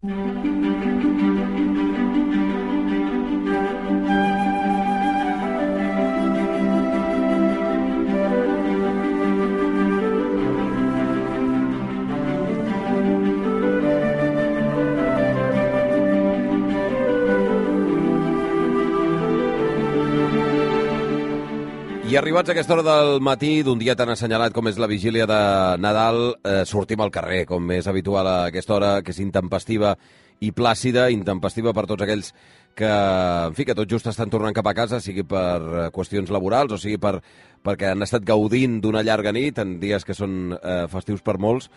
I arribats a aquesta hora del matí d'un dia tan assenyalat com és la vigília de Nadal, eh, sortim al carrer, com és habitual a aquesta hora, que és intempestiva i plàcida, intempestiva per tots aquells que, en fi, que tot just estan tornant cap a casa, sigui per eh, qüestions laborals o sigui per, perquè han estat gaudint d'una llarga nit en dies que són eh, festius per molts,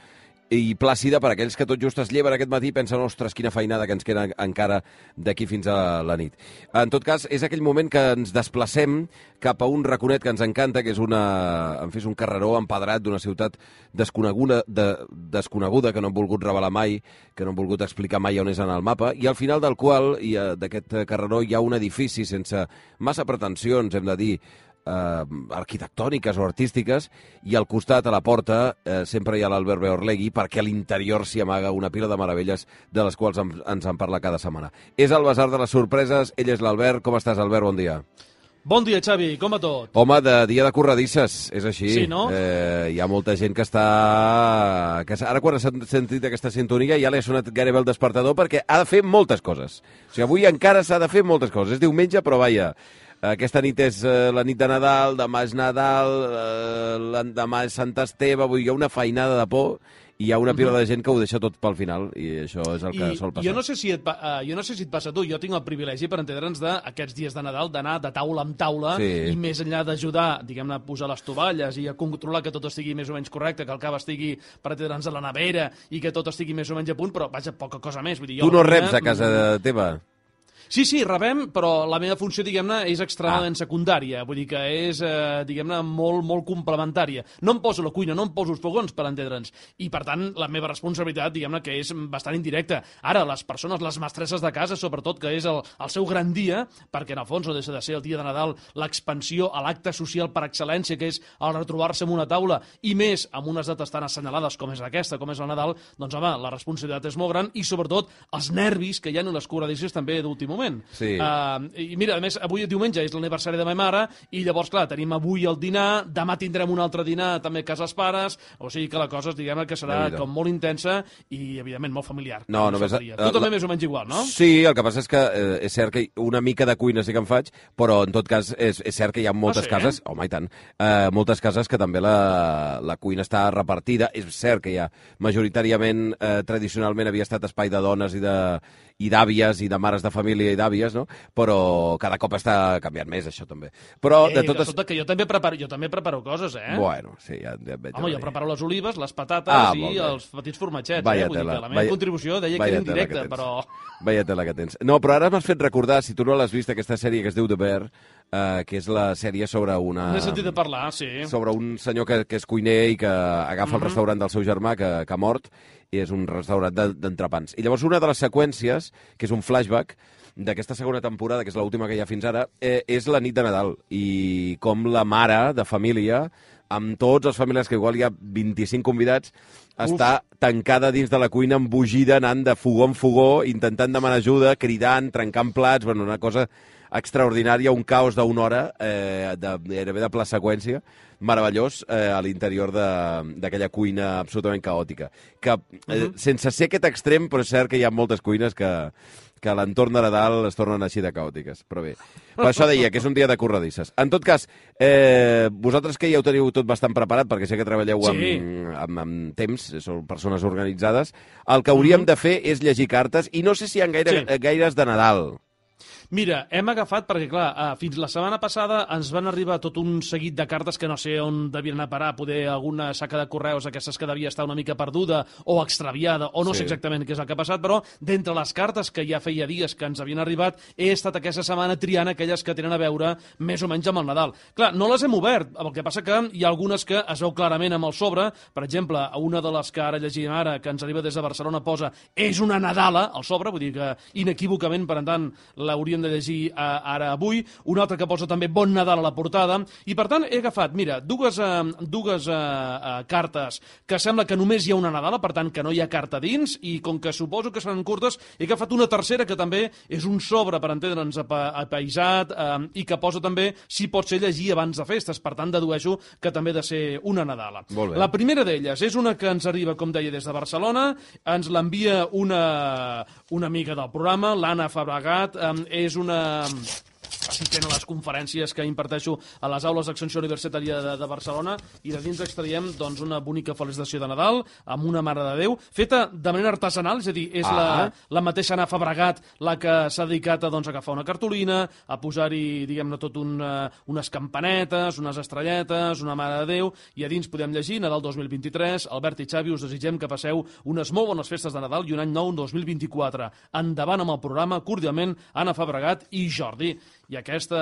i plàcida per aquells que tot just es lleven aquest matí i pensen, ostres, quina feinada que ens queda encara d'aquí fins a la nit. En tot cas, és aquell moment que ens desplacem cap a un raconet que ens encanta, que és, una, en fi, un carreró empedrat d'una ciutat desconeguda, de, desconeguda que no han volgut revelar mai, que no han volgut explicar mai on és en el mapa, i al final del qual, d'aquest carreró, hi ha un edifici sense massa pretensions, hem de dir, eh, arquitectòniques o artístiques i al costat, a la porta, eh, sempre hi ha l'Albert Beorlegui perquè a l'interior s'hi amaga una pila de meravelles de les quals en, ens en parla cada setmana. És el Besar de les Sorpreses, ell és l'Albert. Com estàs, Albert? Bon dia. Bon dia, Xavi, com va tot? Home, de dia de corredisses, és així. Sí, no? Eh, hi ha molta gent que està... Que ara, quan ha sentit aquesta sintonia, ja li ha sonat gairebé el despertador perquè ha de fer moltes coses. O sigui, avui encara s'ha de fer moltes coses. És diumenge, però vaja, aquesta nit és eh, la nit de Nadal, demà és Nadal, eh, demà és Sant Esteve, vull dir, hi ha una feinada de por i hi ha una pila de gent que ho deixa tot pel final i això és el que I sol passar. Jo no, sé si et, uh, jo no sé si et passa a tu, jo tinc el privilegi, per entendre'ns, d'aquests dies de Nadal d'anar de taula en taula Sí. i més enllà d'ajudar, diguem-ne, a posar les tovalles i a controlar que tot estigui més o menys correcte, que el cava estigui, per entendre'ns, a la nevera i que tot estigui més o menys a punt, però vaja, poca cosa més. Vull dir, jo Tu no reps a casa teva? Sí, sí, rebem, però la meva funció, diguem-ne, és extremadament Ah. secundària. Vull dir que és, eh, diguem-ne, molt, molt complementària. No em poso la cuina, no em poso els fogons, per entendre'ns. I, per tant, la meva responsabilitat, diguem-ne, que és bastant indirecta. Ara, les persones, les mestresses de casa, sobretot, que és el, el seu gran dia, perquè, en el fons, no deixa de ser el dia de Nadal l'expansió a l'acte social per excel·lència, que és el retrobar-se en una taula, i més amb unes dates tan assenyalades com és aquesta, com és el Nadal, doncs, home, la responsabilitat és molt gran i, sobretot, els nervis que hi ha en les corredisses també d'últim moment. Sí. Uh, I mira, a més, avui diumenge és l'aniversari de ma mare i llavors, clar, tenim avui el dinar, demà tindrem un altre dinar també a casa els pares, o sigui que la cosa, diguem que serà Déu-n'hi-do. com molt intensa i, evidentment, molt familiar. No, Com només- faltaria. eh, Tu també la- més o menys igual, no? Sí, el que passa és que eh, és cert que una mica de cuina sí que en faig, però en tot cas és, és cert que hi ha moltes sí? cases, home i tant, eh, moltes cases que també la, la cuina està repartida. És cert que hi ha majoritàriament, eh, tradicionalment havia estat espai de dones i de i d'àvies i de mares de família i d'àvies, no? Però cada cop està canviant més, això també. Però, Eh, de totes... escolta, que jo també preparo, jo també preparo coses, eh? Bueno, sí, ja, ja et veig. Home, jo preparo les olives, les patates Ah, i els petits formatgets, Vaya eh? Vull dir que la meva vaya- contribució deia que vaya era que indirecta, tens. però... Vaya tela que tens. No, però ara m'has fet recordar, si tu no l'has vist, aquesta sèrie que es diu The Bear, eh, que és la sèrie sobre una... N'he sentit de parlar, sí. sobre un senyor que, que és cuiner i que agafa el restaurant del seu germà, que, que ha mort, i és un restaurant de- d'entrepans. I llavors una de les seqüències, que és un flashback, d'aquesta segona temporada, que és l'última que hi ha fins ara, eh, és la nit de Nadal. I com la mare de família, amb tots els familiars, que igual hi ha 25 convidats, està tancada dins de la cuina, embogida, anant de fogó en fogó, intentant demanar ajuda, cridant, trencant plats, bueno, una cosa extraordinària, un caos d'una hora, eh, de, gairebé de pla seqüència, meravellós eh, a l'interior de- d'aquella cuina absolutament caòtica. Que, eh, sense ser aquest extrem, però és cert que hi ha moltes cuines que, que a l'entorn de Nadal es tornen així de caòtiques. Però bé, per això deia que és un dia de corredisses. En tot cas, eh, vosaltres que ja ho teniu tot bastant preparat, perquè sé que treballeu amb, Sí. amb, amb temps, sou persones organitzades, el que hauríem de fer és llegir cartes, i no sé si hi ha gaire, Sí. gaires de Nadal. Mira, hem agafat, perquè clar, eh, fins la setmana passada ens van arribar tot un seguit de cartes que no sé on devien anar a parar, poder alguna saca de correus, aquestes que devia estar una mica perduda o extraviada, o no Sí. sé exactament què és el que ha passat, però d'entre les cartes que ja feia dies que ens havien arribat, he estat aquesta setmana triant aquelles que tenen a veure més o menys amb el Nadal. Clar, no les hem obert, el que passa que hi ha algunes que es veu clarament amb el sobre, per exemple, una de les que ara llegim ara, que ens arriba des de Barcelona, posa és una Nadala, al sobre, vull dir que inequívocament, per tant, l'haurien de llegir eh, ara avui, un altre que posa també Bon Nadal a la portada, i per tant he agafat, mira, dues, eh, dues eh, eh, cartes que sembla que només hi ha una Nadala, per tant que no hi ha carta dins, i com que suposo que seran curtes, he agafat una tercera que també és un sobre, per entendre'ns, apa, apaisat, eh, i que posa també si pot ser llegir abans de festes, per tant dedueixo que també ha de ser una Nadala. La primera d'elles és una que ens arriba, com deia, des de Barcelona, ens l'envia una, una amiga del programa, l'Anna Fabregat, eh, és una assistent a les conferències que imparteixo a les aules d'Extensió Universitària de, de Barcelona i de dins extraiem doncs, una bonica felicitació de Nadal amb una Mare de Déu, feta de manera artesanal, és a dir, és Ah. la, la mateixa Ana Fabregat la que s'ha dedicat a, doncs, a agafar una cartolina, a posar-hi, diguem-ne, tot un, uh, unes campanetes, unes estrelletes, una Mare de Déu, i a dins podem llegir Nadal 2023, Albert i Xavi, us desitgem que passeu unes molt bones festes de Nadal i un any nou 2024. Endavant amb el programa, cordialment, Anna Fabregat i Jordi. I aquesta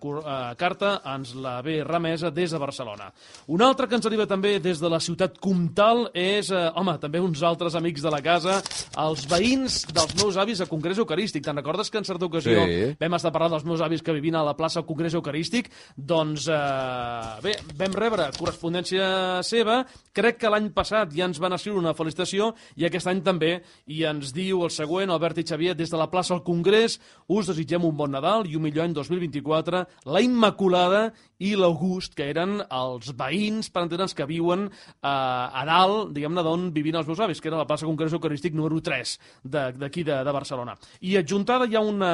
eh, carta ens la ve remesa des de Barcelona. Una altra que ens arriba també des de la ciutat comtal és, eh, home, també uns altres amics de la casa, els veïns dels meus avis a Congrés Eucarístic. Te'n recordes que en certa ocasió Sí. vam estar parlant dels meus avis que vivien a la plaça Congrés Eucarístic? Doncs, eh, bé, vam rebre correspondència seva. Crec que l'any passat ja ens van escriure una felicitació i aquest any també. I ens diu el següent, Albert i Xavier, des de la plaça del Congrés, us desitgem un bon Nadal i un millor any 2024, la Immaculada i l'August, que eren els veïns, per entendre'ns, que viuen eh, a dalt, diguem-ne, d'on vivien els meus avis, que era la plaça Congrés Eucarístic número 3 de- d'aquí de, de Barcelona. I adjuntada hi ha una,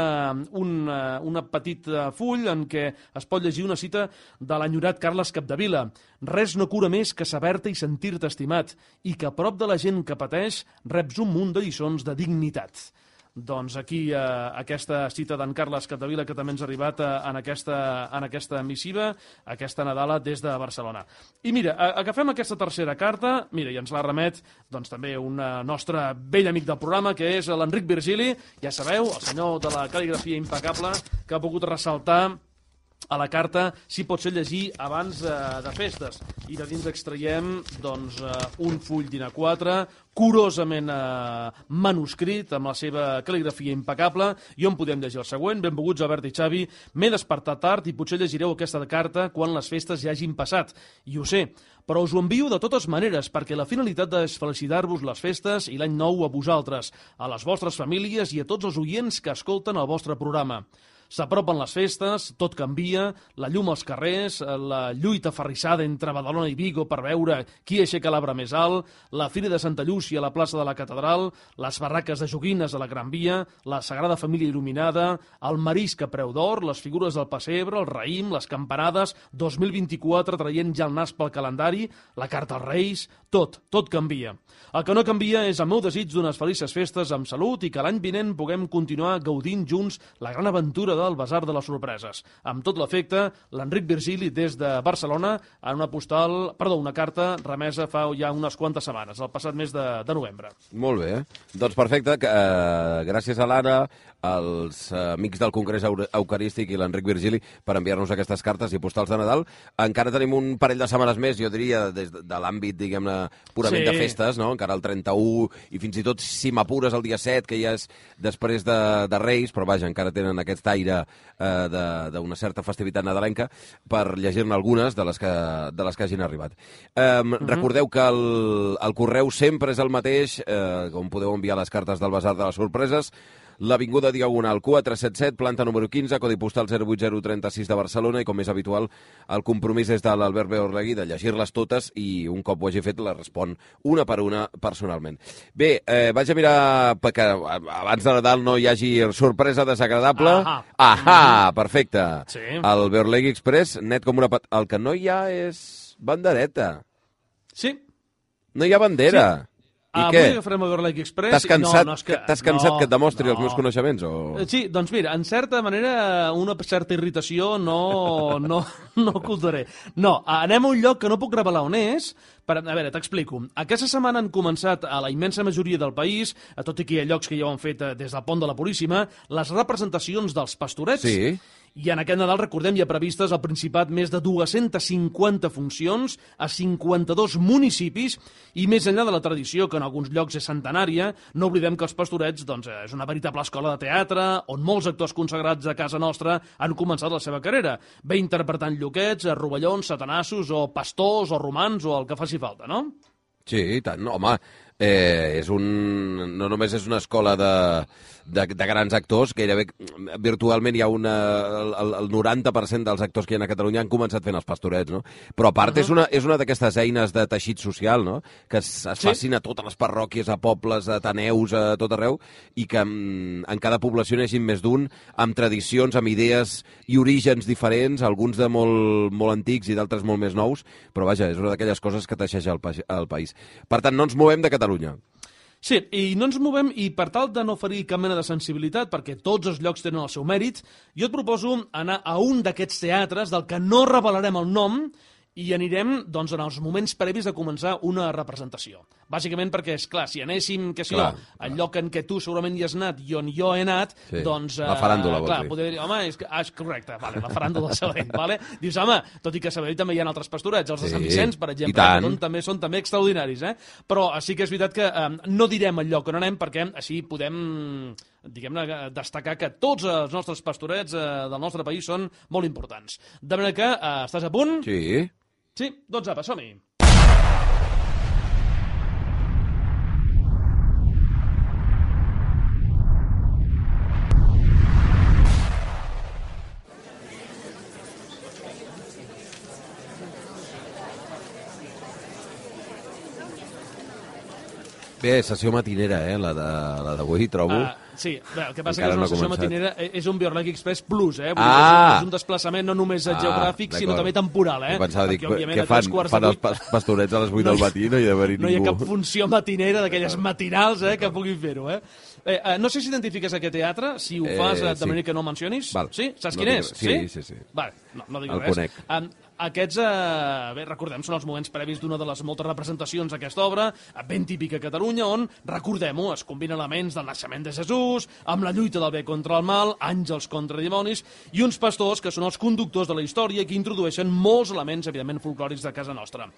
una, una petita full en què es pot llegir una cita de l'enyorat Carles Capdevila. Res no cura més que saber-te i sentir-te estimat i que a prop de la gent que pateix reps un munt de lliçons de dignitat. Doncs aquí eh, aquesta cita d'en Carles Capdevila que també ens ha arribat eh, en, aquesta, en aquesta missiva, aquesta Nadala des de Barcelona. I mira, agafem aquesta tercera carta, mira, i ens la remet doncs, també un eh, nostre vell amic del programa, que és l'Enric Virgili, ja sabeu, el senyor de la cal·ligrafia impecable, que ha pogut ressaltar a la carta si pot ser llegir abans de, de festes. I de dins extraiem doncs, eh, un full d'INA4, curosament eh, manuscrit, amb la seva cal·ligrafia impecable, i on podem llegir el següent. Benvolguts, Albert i Xavi. M'he despertat tard i potser llegireu aquesta carta quan les festes ja hagin passat. I ho sé, però us ho envio de totes maneres, perquè la finalitat és felicitar-vos les festes i l'any nou a vosaltres, a les vostres famílies i a tots els oients que escolten el vostre programa. S'apropen les festes, tot canvia, la llum als carrers, eh, la lluita ferrissada entre Badalona i Vigo per veure qui aixeca l'arbre més alt, la Fira de Santa Llúcia a la plaça de la Catedral, les barraques de joguines a la Gran Via, la Sagrada Família il·luminada, el marisc a preu d'or, les figures del pessebre, el raïm, les campanades, 2024 traient ja el nas pel calendari, la carta als Reis, tot, tot canvia. El que no canvia és el meu desig d'unes felices festes amb salut i que l'any vinent puguem continuar gaudint junts la gran aventura del Basar de les Sorpreses. Amb tot l'efecte, l'Enric Virgili des de Barcelona en una postal, perdó, una carta remesa fa ja unes quantes setmanes, el passat mes de, de novembre. Molt bé. Doncs perfecte. que, Eh, gràcies a l'Anna, als eh, amics del Congrés Eucarístic i l'Enric Virgili per enviar-nos aquestes cartes i postals de Nadal. Encara tenim un parell de setmanes més, jo diria, des de, l'àmbit, diguem-ne, purament Sí. de festes, no? Encara el 31 i fins i tot, si m'apures, el dia 7, que ja és després de, de Reis, però vaja, encara tenen aquest aire eh, d'una certa festivitat nadalenca per llegir-ne algunes de les que, de les que hagin arribat. Eh, Recordeu que el, el correu sempre és el mateix, eh, on podeu enviar les cartes del Basar de les Sorpreses, l'Avinguda Diagonal 477, planta número 15, codi postal 08036 de Barcelona, i com és habitual, el compromís és de l'Albert Beorlegui de llegir-les totes i un cop ho hagi fet les respon una per una personalment. Bé, eh, vaig a mirar perquè abans de Nadal no hi hagi sorpresa desagradable. Ahà. Ahà, perfecte. Sí. El Beorlegui Express, net com una... Pat... El que no hi ha és bandereta. Sí, No hi ha bandera. I avui què? agafarem el Verlag Express. T'has cansat, no, no, és que, t'has cansat no, que et demostri els no. meus coneixements? O... Sí, doncs mira, en certa manera una certa irritació no, no, no ocultaré. No, anem a un lloc que no puc revelar on és, Per, a veure, t'explico. Aquesta setmana han començat a la immensa majoria del país, a tot i que hi ha llocs que ja ho han fet eh, des del pont de la Puríssima, les representacions dels pastorets. Sí. I en aquest Nadal, recordem, hi ha previstes al Principat més de 250 funcions a 52 municipis i més enllà de la tradició, que en alguns llocs és centenària, no oblidem que els pastorets doncs, és una veritable escola de teatre on molts actors consagrats de casa nostra han començat la seva carrera, bé interpretant lloquets, rovellons, satanassos o pastors o romans o el que faci falta, no? Sí, i tant. Home, eh, és un, no només és una escola de, de, de grans actors, gairebé virtualment hi ha una, el, el 90% dels actors que hi ha a Catalunya han començat fent els pastorets, no? Però a part uh -huh. és una, és una d'aquestes eines de teixit social, no? Que es, es Sí. facin a totes les parròquies, a pobles, a ateneus, a tot arreu, i que en, en cada població n'hi més d'un, amb tradicions, amb idees i orígens diferents, alguns de molt, molt antics i d'altres molt més nous, però vaja, és una d'aquelles coses que teixeja el, pa el país. Per tant, no ens movem de Catalunya. Sí, i no ens movem, i per tal de no oferir cap mena de sensibilitat, perquè tots els llocs tenen el seu mèrit, jo et proposo anar a un d'aquests teatres del que no revelarem el nom i anirem doncs, en els moments previs de començar una representació. Bàsicament perquè, és clar, si anéssim, que si Clar, jo, al lloc en què tu segurament hi has anat i on jo he anat, Sí, doncs... la faràndula, vols clar, dir. podria dir, home, és, que, ah, és correcte, vale, la faràndula de Sabadell, vale? Dius, home, tot i que a Sabadell també hi ha altres pastorets, els de Sant Sí, Vicenç, per exemple, que són també, són també extraordinaris, eh? Però eh, sí que és veritat que eh, no direm el lloc on anem perquè així podem diguem-ne, destacar que tots els nostres pastorets eh, del nostre país són molt importants. De manera que, eh, estàs a punt? Sí. Sí, doncs apa, som-hi. Bé, sessió matinera, eh, la de- la d'avui, trobo. Uh, sí, bé, el que passa Encara que és no una ha sessió començat. matinera, eh, és un Biorlec Express Plus, eh? Vull Ah! és, un, és un desplaçament no només Ah, geogràfic, sinó també temporal, eh? Jo pensava, dic, què fan, fan els pastorets a les 8 del No hi- matí? No hi ha d'haver-hi no hi ha ningú. cap funció matinera d'aquelles matinals eh, que puguin fer-ho. Eh? Eh, eh, no sé si identifiques aquest teatre, si ho Eh, fas eh, de sí. manera que no el mencionis. Val. Sí? Saps No quin és? sí, sí, sí. Vale, no, no dic El res. conec. Um, aquests, eh, bé, recordem, són els moments previs d'una de les moltes representacions d'aquesta obra, ben típica a Catalunya, on, recordem-ho, es combinen elements del naixement de Jesús, amb la lluita del bé contra el mal, àngels contra dimonis, i uns pastors que són els conductors de la història i que introdueixen molts elements, evidentment, folclòrics de casa nostra.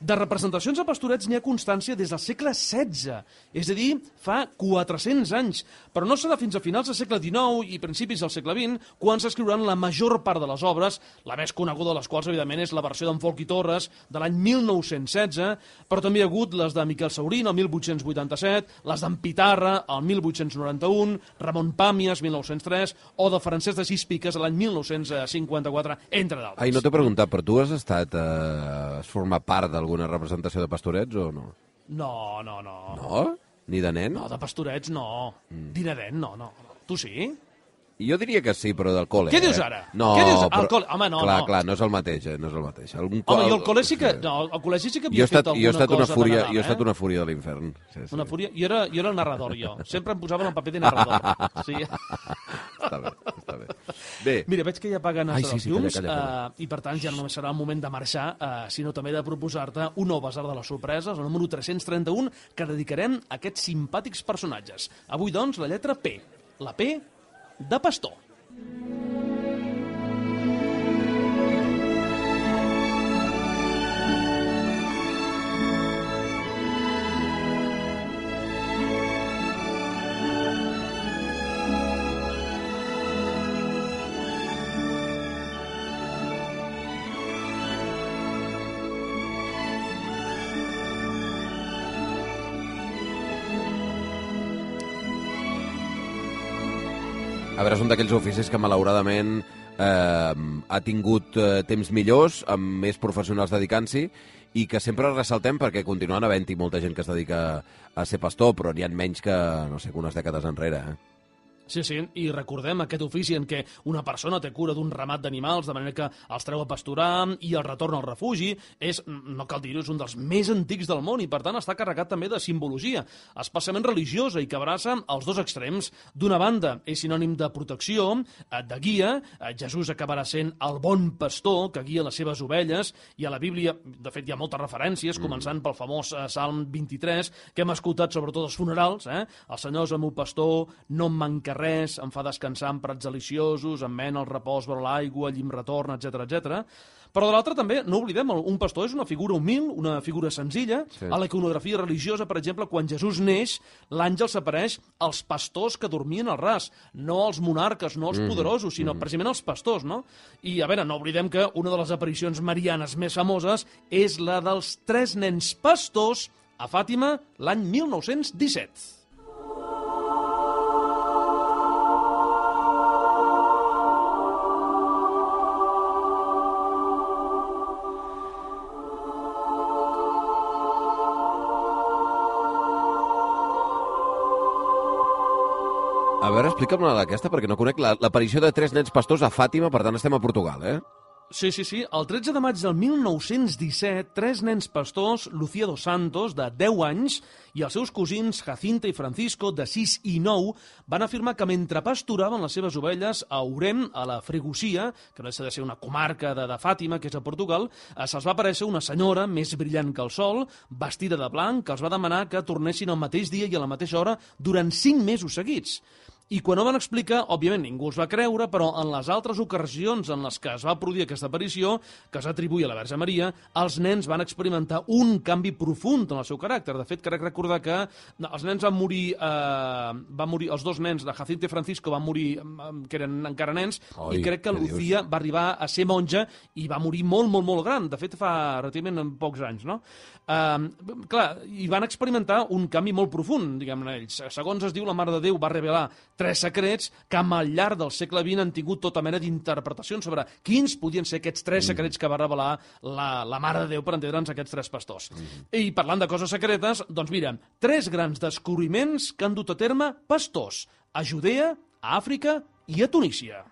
De representacions a pastorets n'hi ha constància des del segle XVI, és a dir, fa 400 anys, però no serà fins a finals del segle XIX i principis del segle XX quan s'escriuran la major part de les obres, la més coneguda de les quals, evidentment, és la versió d'en Folc i Torres de l'any 1916, però també hi ha hagut les de Miquel Saurín, el 1887, les d'en Pitarra, el 1891, Ramon Pàmies, 1903, o de Francesc de Gispiques, l'any 1954, entre d'altres. Ai, no t'he preguntat, però tu has estat... Eh, has format part d'alguna representació de pastorets o no? No, no, no. No? Ni de nen? No, de pastorets no. Mm. Dinadet no, no. no. Tu sí? Jo diria que sí, però del col·le. Què eh? dius ara? No, Què dius? però... Col·le? Home, no, clar, no. Clar, no és el mateix, eh? no és el mateix. Algun Home, jo col- col·le sí que... No, al col·legi sí que Jo havia he estat, fet jo he alguna estat una cosa fúria, de Nadal, jo he estat eh? una fúria de l'infern. Sí, sí. Una fúria? Jo era, jo era el narrador, jo. Sempre em posaven el paper de narrador. Sí. Està bé, està bé. Bé, Mira, veig que ja apaguen Ai, sí, sí, llums calla, calla, calla. eh, i per tant ja no només serà el moment de marxar, eh, sinó també de proposar-te un nou basar de les sorpreses, el número 331, que dedicarem a aquests simpàtics personatges. Avui, doncs, la lletra P. La P de pastor. A veure, és un d'aquells oficis que malauradament eh, ha tingut eh, temps millors, amb més professionals dedicant-s'hi, i que sempre ressaltem perquè continuen havent-hi molta gent que es dedica a ser pastor, però n'hi ha menys que, no sé, unes dècades enrere. Eh? Sí, sí, i recordem aquest ofici en què una persona té cura d'un ramat d'animals, de manera que els treu a pasturar i el retorn al refugi, és, no cal dir-ho, és un dels més antics del món i, per tant, està carregat també de simbologia, especialment religiosa i que abraça els dos extrems. D'una banda, és sinònim de protecció, eh, de guia, eh, Jesús acabarà sent el bon pastor que guia les seves ovelles, i a la Bíblia, de fet, hi ha moltes referències, començant pel famós eh, Salm 23, que hem escoltat sobretot als funerals, eh? El Senyor és el meu pastor, no em manca res, em fa descansar en prats deliciosos, em mena el repòs vora l'aigua, llim retorn, etc etc. Però de l'altra també, no oblidem, un pastor és una figura humil, una figura senzilla. Sí. A la iconografia religiosa, per exemple, quan Jesús neix, l'àngel s'apareix als pastors que dormien al ras, no als monarques, no als mm -hmm. poderosos, sinó mm -hmm. precisament als pastors, no? I, a veure, no oblidem que una de les aparicions marianes més famoses és la dels tres nens pastors a Fàtima l'any 1917. Explica'm una d'aquesta, perquè no conec l'aparició de tres nens pastors a Fàtima, per tant estem a Portugal, eh? Sí, sí, sí. El 13 de maig del 1917, tres nens pastors, Lucía dos Santos, de 10 anys, i els seus cosins Jacinta i Francisco, de 6 i 9, van afirmar que mentre pasturaven les seves ovelles a Urem, a la Freguesia, que no és de ser una comarca de, de Fàtima, que és a Portugal, eh, se'ls va aparèixer una senyora més brillant que el sol, vestida de blanc, que els va demanar que tornessin el mateix dia i a la mateixa hora durant 5 mesos seguits. I quan ho van explicar, òbviament ningú els va creure, però en les altres ocasions en les que es va produir aquesta aparició, que s'atribuïa a la Verge Maria, els nens van experimentar un canvi profund en el seu caràcter. De fet, crec recordar que els nens van morir, eh, van morir els dos nens de Jacinto i Francisco van morir, que eren encara nens, Oi, i crec que Lucía va arribar a ser monja i va morir molt, molt, molt gran. De fet, fa relativament en pocs anys, no? Eh, clar, i van experimentar un canvi molt profund, diguem-ne ells. Segons es diu, la Mare de Déu va revelar tres secrets que al llarg del segle XX han tingut tota mena d'interpretacions sobre quins podien ser aquests tres mm. secrets que va revelar la, la Mare de Déu per entendre'ns aquests tres pastors. Mm. I parlant de coses secretes, doncs mira, tres grans descobriments que han dut a terme pastors a Judea, a Àfrica i a Tunísia.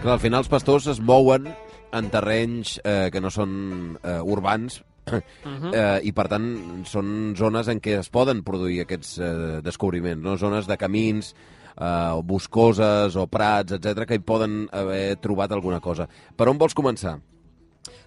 Clar, al final els pastors es mouen en terrenys eh, que no són eh, urbans, Uh -huh. eh, i per tant són zones en què es poden produir aquests eh, descobriments, no? zones de camins eh, boscoses o prats, etc que hi poden haver trobat alguna cosa. Per on vols començar?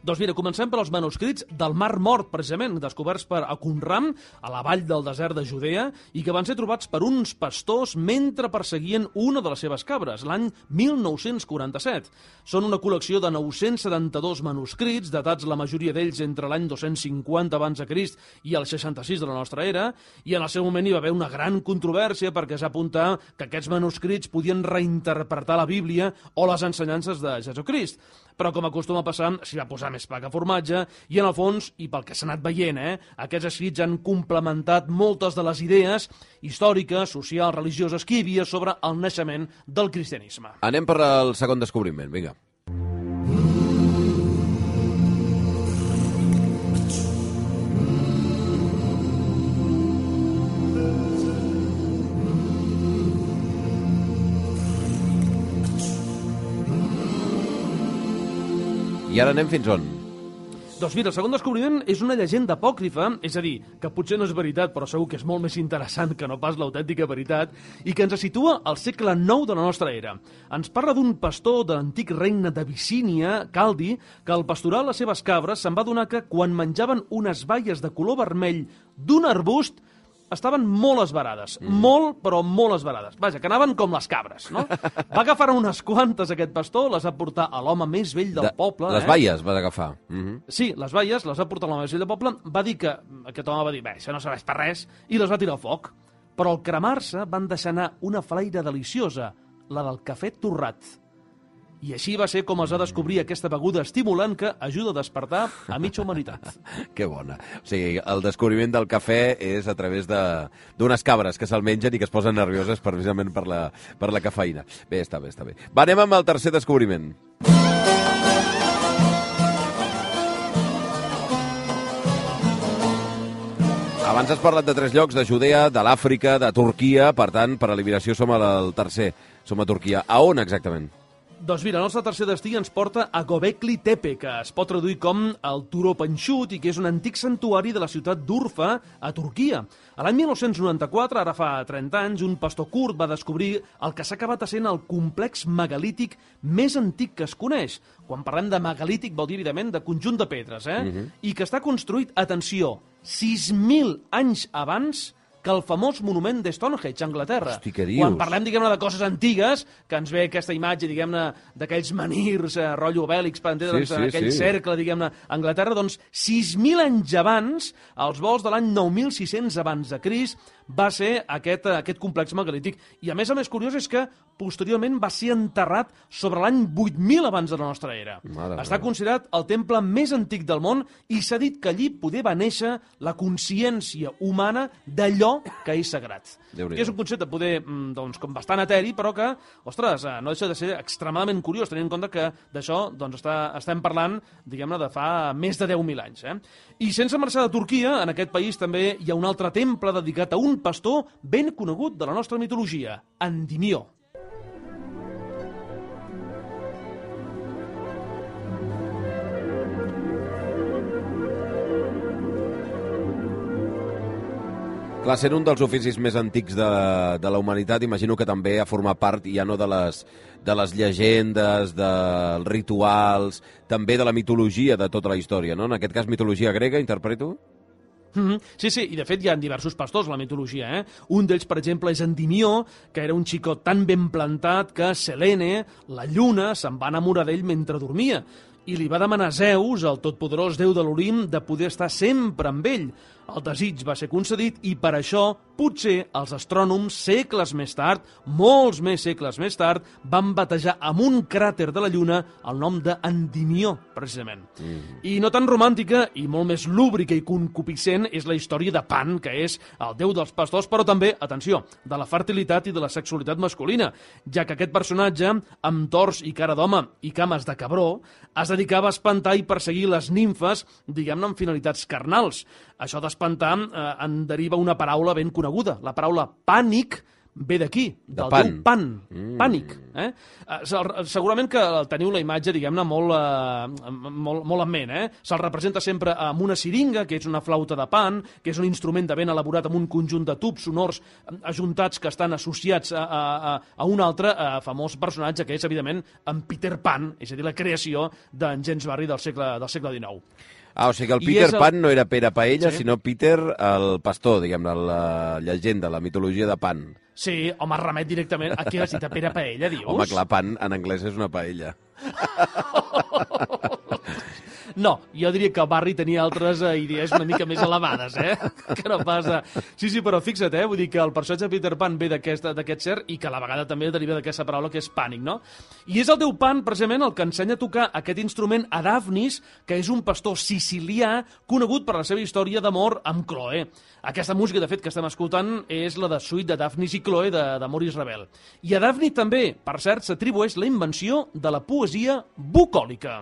Doncs mira, comencem per als manuscrits del Mar Mort, precisament, descoberts per Akunram, a la vall del desert de Judea, i que van ser trobats per uns pastors mentre perseguien una de les seves cabres, l'any 1947. Són una col·lecció de 972 manuscrits, datats la majoria d'ells entre l'any 250 abans de Crist i el 66 de la nostra era, i en el seu moment hi va haver una gran controvèrsia perquè s'apunta que aquests manuscrits podien reinterpretar la Bíblia o les ensenyances de Jesucrist. Però, com acostuma a passar, s'hi va posar més pa que formatge, i en el fons, i pel que s'ha anat veient, eh, aquests escrits han complementat moltes de les idees històriques, socials, religioses que hi havia sobre el naixement del cristianisme. Anem per al segon descobriment, vinga. I ara anem fins on? Doncs mira, el segon descobriment és una llegenda apòcrifa, és a dir, que potser no és veritat, però segur que és molt més interessant que no pas l'autèntica veritat, i que ens situa al segle IX de la nostra era. Ens parla d'un pastor de l'antic regne de Vicínia, Caldi, que al pasturar les seves cabres se'n va donar que quan menjaven unes baies de color vermell d'un arbust, estaven molt esbarades. Mm. Molt, però molt esbarades. Vaja, que anaven com les cabres, no? Va agafar unes quantes aquest pastor, les va portar a l'home més vell del de, poble. Les eh? baies va agafar. Mm -hmm. Sí, les baies les va portar a l'home més vell del poble. Va dir que, aquest home va dir, bé, això no serveix per res, i les va tirar al foc. Però al cremar-se van deixar anar una flaire deliciosa, la del cafè torrat i així va ser com es va descobrir aquesta beguda estimulant que ajuda a despertar a mitja humanitat. que bona. O sigui, el descobriment del cafè és a través d'unes cabres que se'l mengen i que es posen nervioses precisament per la, per la cafeïna. Bé, està bé, està bé. Va, anem amb el tercer descobriment. Abans has parlat de tres llocs, de Judea, de l'Àfrica, de Turquia, per tant, per eliminació som al tercer, som a Turquia. A on exactament? Doncs mira, el nostre tercer destí ens porta a Gobekli Tepe, que es pot traduir com el Turó Panxut i que és un antic santuari de la ciutat d'Urfa, a Turquia. A l'any 1994, ara fa 30 anys, un pastor kurd va descobrir el que s'ha acabat sent el complex megalític més antic que es coneix. Quan parlem de megalític vol dir, evidentment, de conjunt de pedres, eh? Uh -huh. I que està construït, atenció, 6.000 anys abans que el famós monument de Stonehenge, a Anglaterra. Hosti, què dius? Quan parlem, diguem-ne, de coses antigues, que ens ve aquesta imatge, diguem-ne, d'aquells menirs, eh, rotllo bèl·lics, per entendre'ns, Sí, en sí, aquell sí. cercle, diguem-ne, a Anglaterra, doncs 6.000 anys abans, als vols de l'any 9.600 abans de Crist, va ser aquest, eh, aquest complex megalític. I a més a més curiós és que posteriorment va ser enterrat sobre l'any 8.000 abans de la nostra era. Mare Està meva. considerat el temple més antic del món i s'ha dit que allí poder va néixer la consciència humana d'allò que és sagrat. Que és un concepte poder, mm, doncs, com bastant eteri, però que, ostres, eh, no deixa de ser extremadament curiós, tenint en compte que d'això doncs, està, estem parlant, diguem-ne, de fa més de 10.000 anys. Eh? I sense marxar de Turquia, en aquest país també hi ha un altre temple dedicat a un pastor ben conegut de la nostra mitologia, Endimió. Clar, sent un dels oficis més antics de, de la humanitat, imagino que també ha format part, ja no de les, de les llegendes, dels rituals, també de la mitologia de tota la història, no? En aquest cas, mitologia grega, interpreto? Mm -hmm. Sí, sí, i de fet hi ha diversos pastors la mitologia. Eh? Un d'ells, per exemple, és Endimió, que era un xicot tan ben plantat que Selene, la lluna, se'n va enamorar d'ell mentre dormia i li va demanar Zeus, el totpoderós déu de l'Olim, de poder estar sempre amb ell. El desig va ser concedit i per això potser els astrònoms segles més tard, molts més segles més tard, van batejar amb un cràter de la Lluna el nom d'Endimió, precisament. Mm. I no tan romàntica i molt més lúbrica i concupiscent és la història de Pan, que és el déu dels pastors, però també, atenció, de la fertilitat i de la sexualitat masculina, ja que aquest personatge, amb tors i cara d'home i cames de cabró, es dedicava a espantar i perseguir les nimfes, diguem-ne, amb finalitats carnals. Això d'espantar eh, en deriva una paraula ben coneguda, la paraula pànic, ve d'aquí, del pan. déu pan, mm. pànic. Eh? Eh, Segurament que teniu la imatge, diguem-ne, molt, eh, molt, molt en ment. Eh? Se'l representa sempre amb una siringa, que és una flauta de pan, que és un instrument de vent elaborat amb un conjunt de tubs sonors eh, ajuntats que estan associats a, a, a- a un altre eh, famós personatge, que és, evidentment, en Peter Pan, és a dir, la creació d'en James Barry del segle, del segle XIX. Ah, o sigui que el Peter el- Pan no era Pere Paella, Sí. sinó Peter el pastor, diguem-ne, la llegenda, la mitologia de Pan. Sí, home, remet directament a qui la cita Pere Paella, dius? Home, clar, Pan en anglès és una paella. No, jo diria que el Barri tenia altres eh, idees una mica més elevades, eh? Que no pas... De... Sí, sí, però fixa't, eh? Vull dir que el personatge de Peter Pan ve d'aquest ser i que a la vegada també deriva d'aquesta paraula que és pànic, no? I és el déu Pan, precisament, el que ensenya a tocar aquest instrument a Daphnis, que és un pastor sicilià conegut per la seva història d'amor amb Chloe. Aquesta música, de fet, que estem escoltant és la de Suite de Daphnis i Chloe de, de Maurice Ravel. I a Daphne també, per cert, s'atribueix la invenció de la poesia bucòlica.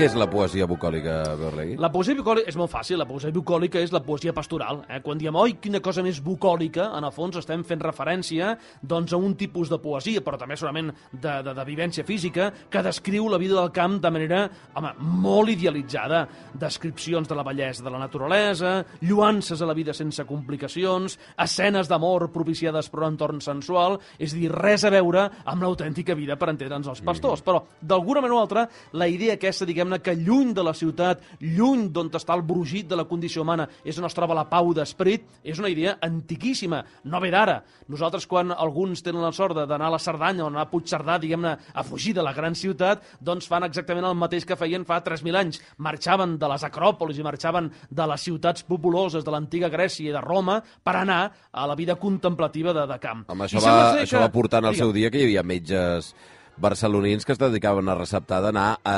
Què és la poesia bucòlica, Berlegui? La poesia bucòlica és molt fàcil, la poesia bucòlica és la poesia pastoral. Eh? Quan diem, oi, quina cosa més bucòlica, en el fons estem fent referència doncs, a un tipus de poesia, però també segurament de, de, de vivència física, que descriu la vida del camp de manera home, molt idealitzada. Descripcions de la bellesa de la naturalesa, lluances a la vida sense complicacions, escenes d'amor propiciades per un entorn sensual, és dir, res a veure amb l'autèntica vida per entendre'ns els pastors. Però, d'alguna manera o altra, la idea aquesta, diguem-ne, que lluny de la ciutat, lluny d'on està el brugit de la condició humana, és on es troba la pau d'esperit, és una idea antiquíssima, no ve d'ara. Nosaltres, quan alguns tenen la sort d'anar a la Cerdanya o anar a Puigcerdà, diguem-ne, a fugir de la gran ciutat, doncs fan exactament el mateix que feien fa 3.000 anys. Marxaven de les acròpolis i marxaven de les ciutats populoses de l'antiga Grècia i de Roma per anar a la vida contemplativa de, de camp. Home, això, I va, això que- va portant al seu dia que hi havia metges barcelonins que es dedicaven a receptar d'anar a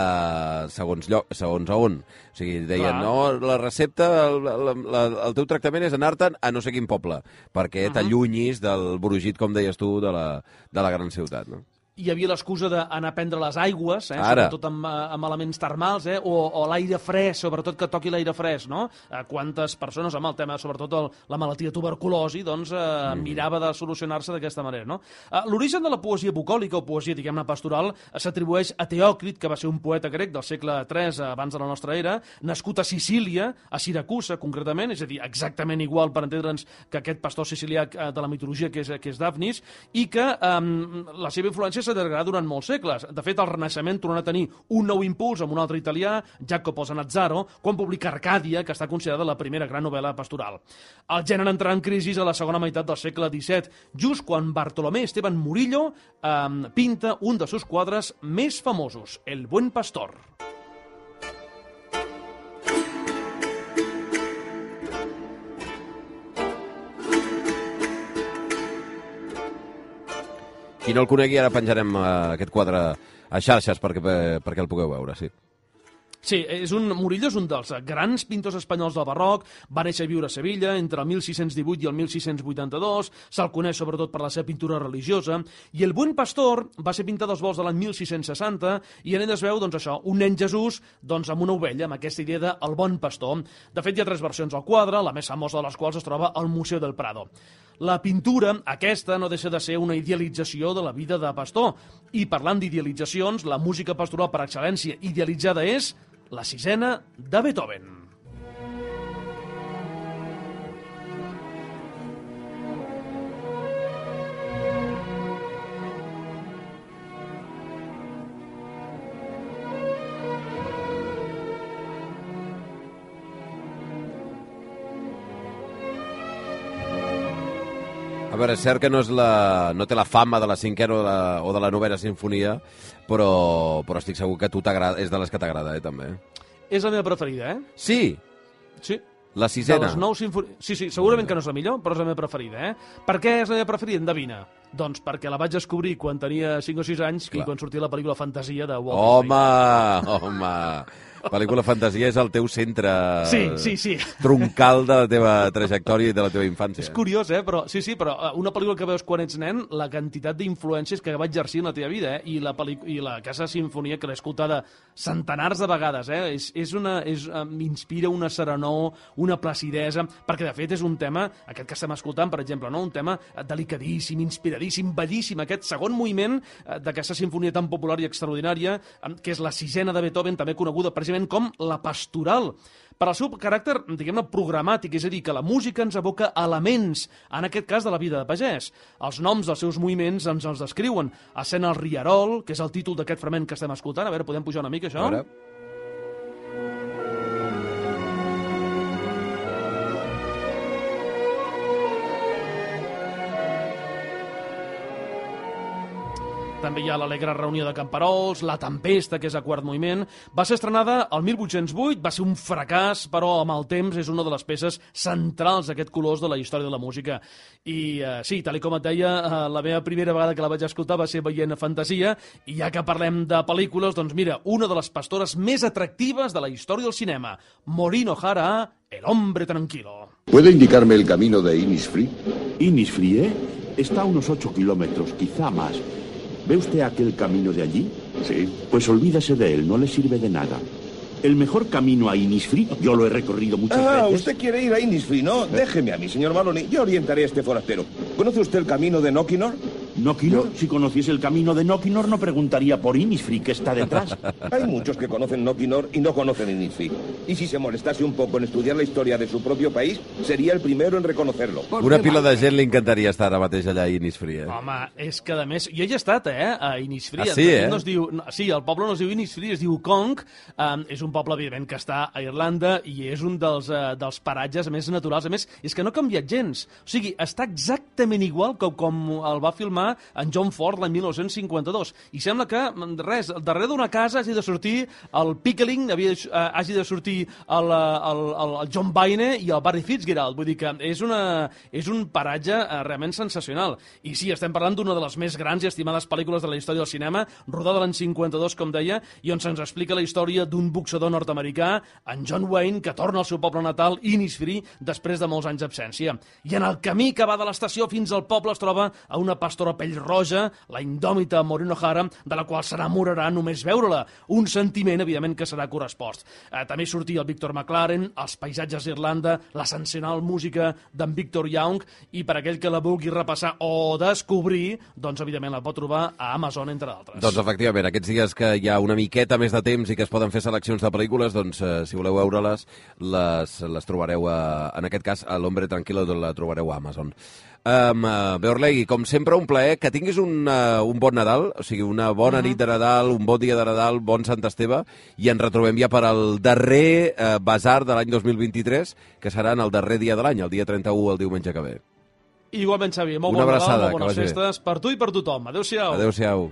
segons, lloc, segons a on. O sigui, deien, Clar. no, la recepta, el, la, la, el teu tractament és anar-te'n a no sé quin poble, perquè uh -huh. t'allunyis del brugit, com deies tu, de la, de la gran ciutat, no? Hi havia l'excusa d'anar a prendre les aigües, eh, Ara. sobretot amb, eh, amb elements termals, eh, o, o l'aire fresc, sobretot que toqui l'aire fresc, no? Eh, quantes persones, amb el tema, sobretot el, la malaltia de tuberculosi, doncs eh, mm. mirava de solucionar-se d'aquesta manera, no? Eh, L'origen de la poesia bucòlica, o poesia, diguem-ne, pastoral, s'atribueix a Teòcrit, que va ser un poeta grec del segle III abans de la nostra era, nascut a Sicília, a Siracusa, concretament, és a dir, exactament igual, per entendre'ns, que aquest pastor sicilià eh, de la mitologia, que és, que és Daphnis, i que eh, la seva influència s'allargarà durant molts segles. De fet, el Renaixement tornarà a tenir un nou impuls amb un altre italià, Jacopo Sanazzaro, quan publica Arcàdia, que està considerada la primera gran novel·la pastoral. El gènere entrarà en crisi a la segona meitat del segle XVII, just quan Bartolomé Esteban Murillo eh, pinta un dels seus quadres més famosos, El buen pastor. Qui no el conegui, ara penjarem eh, aquest quadre a xarxes perquè, perquè el pugueu veure, sí. Sí, és un, Murillo és un dels grans pintors espanyols del barroc, va néixer a viure a Sevilla entre el 1618 i el 1682, se'l coneix sobretot per la seva pintura religiosa, i el Buen Pastor va ser pintat als vols de l'any 1660, i en ell es veu, doncs això, un nen Jesús doncs, amb una ovella, amb aquesta idea de el bon pastor. De fet, hi ha tres versions al quadre, la més famosa de les quals es troba al Museu del Prado. La pintura, aquesta, no deixa de ser una idealització de la vida de pastor. I parlant d'idealitzacions, la música pastoral per excel·lència idealitzada és la sisena de Beethoven. És cert que no, és la, no té la fama de la cinquena o de la, o de la novena sinfonia, però, però estic segur que a tu t'agrada, és de les que t'agrada, eh, també. És la meva preferida, eh? Sí, Sí. la De sisena. les nou sinfonies... Sí, sí, segurament que no és la millor, però és la meva preferida, eh? Per què és la meva preferida? Endevina. Doncs perquè la vaig descobrir quan tenia 5 o 6 anys Clar. i quan sortia la pel·lícula Fantasia de Walt Disney. Home, home. Pel·lícula fantasia és el teu centre Sí, sí, sí. troncal de la teva trajectòria i de la teva infància. És curiós, eh? Però, sí, sí, però eh, una pel·lícula que veus quan ets nen, la quantitat d'influències que va exercir en la teva vida, eh? I la, i la Casa Sinfonia, que l'he escoltada centenars de vegades, eh? És, és una, és, eh, m'inspira una serenor, una placidesa, perquè, de fet, és un tema, aquest que estem escoltant, per exemple, no? un tema eh, delicadíssim, inspiradíssim, bellíssim, aquest segon moviment d'aquesta sinfonia tan popular i extraordinària, que és la sisena de Beethoven, també coneguda precisament com la pastoral, per al seu caràcter, diguem-ne, programàtic, és a dir, que la música ens evoca elements, en aquest cas de la vida de pagès. Els noms dels seus moviments ens els descriuen. Escena el Riarol, que és el títol d'aquest fragment que estem escoltant. A veure, podem pujar una mica, això? A veure. També hi ha l'Alegre reunió de camperols, La tempesta, que és a quart moviment. Va ser estrenada el 1808, va ser un fracàs, però amb el temps és una de les peces centrals d'aquest colors de la història de la música. I eh, sí, tal com et deia, eh, la meva primera vegada que la vaig escoltar va ser veient a Fantasia, i ja que parlem de pel·lícules, doncs mira, una de les pastores més atractives de la història del cinema, Maureen O'Hara, El hombre tranquilo. ¿Puede indicarme el camino de Innisfree? Innisfree está a unos 8 kilómetros, quizá más. ¿Ve usted aquel camino de allí? Sí. Pues olvídese de él, no le sirve de nada. El mejor camino a Innisfree, yo lo he recorrido muchas Ah, veces. usted quiere ir a Innisfree, ¿no? Déjeme a mí, señor Maloney. Yo orientaré a este forastero. ¿Conoce usted el camino de Nokinor? ¿Nokinor? Si conociese el camino de Nokinor, no preguntaría por Innisfree, que está detrás. Hay muchos que conocen Nokinor y no conocen Innisfree. Y si se molestase un poco en estudiar la historia de su propio país, sería el primero en reconocerlo. Una pila de gent li encantaria estar ara mateix allà a Innisfree. Eh? Home, és que a més... Jo hi he estat, eh, a Innisfree. Ah, sí, eh? No es diu, no, sí, el poble no es diu Innisfree, es diu Kong. Um, és un poble, evidentment, que està a Irlanda i és un dels, uh, dels paratges més naturals. A més, és que no ha canviat gens. O sigui, està exactament igual que com el va filmar en John Ford l'any 1952. I sembla que, mm, res, darrere d'una casa hagi de sortir el Pickling, havia, eh, hagi de sortir el, el, el, el John Baine i el Barry Fitzgerald. Vull dir que és, una, és un paratge eh, realment sensacional. I sí, estem parlant d'una de les més grans i estimades pel·lícules de la història del cinema, rodada l'any 52, com deia, i on se'ns explica la història d'un boxador nord-americà, en John Wayne, que torna al seu poble natal, Innisfree, després de molts anys d'absència. I en el camí que va de l'estació fins al poble es troba a una pastora pell roja, la indòmita Maureen O'Hara, de la qual s'enamorarà només veure-la. Un sentiment, evidentment, que serà correspost. Eh, també sortia el Victor McLaren, els paisatges d'Irlanda, la sensacional música d'en Victor Young, i per aquell que la vulgui repassar o descobrir, doncs, evidentment, la pot trobar a Amazon, entre d'altres. Doncs, efectivament, aquests dies que hi ha una miqueta més de temps i que es poden fer seleccions de pel·lícules, doncs, eh, si voleu veure-les, les, les trobareu, a, en aquest cas, a l'Hombre Tranquilo la trobareu a Amazon. Um, uh, Beorlegui, com sempre, un plaer. Que tinguis un, uh, un bon Nadal, o sigui, una bona Mhm. nit de Nadal, un bon dia de Nadal, bon Sant Esteve, i ens retrobem ja per al darrer uh, basar de l'any 2023, que serà en el darrer dia de l'any, el dia 31, el diumenge que ve. Igualment, Xavi, molt Una bon abraçada, Nadal, molt bones bé. festes per tu i per tothom. Adéu-siau. Adéu-siau.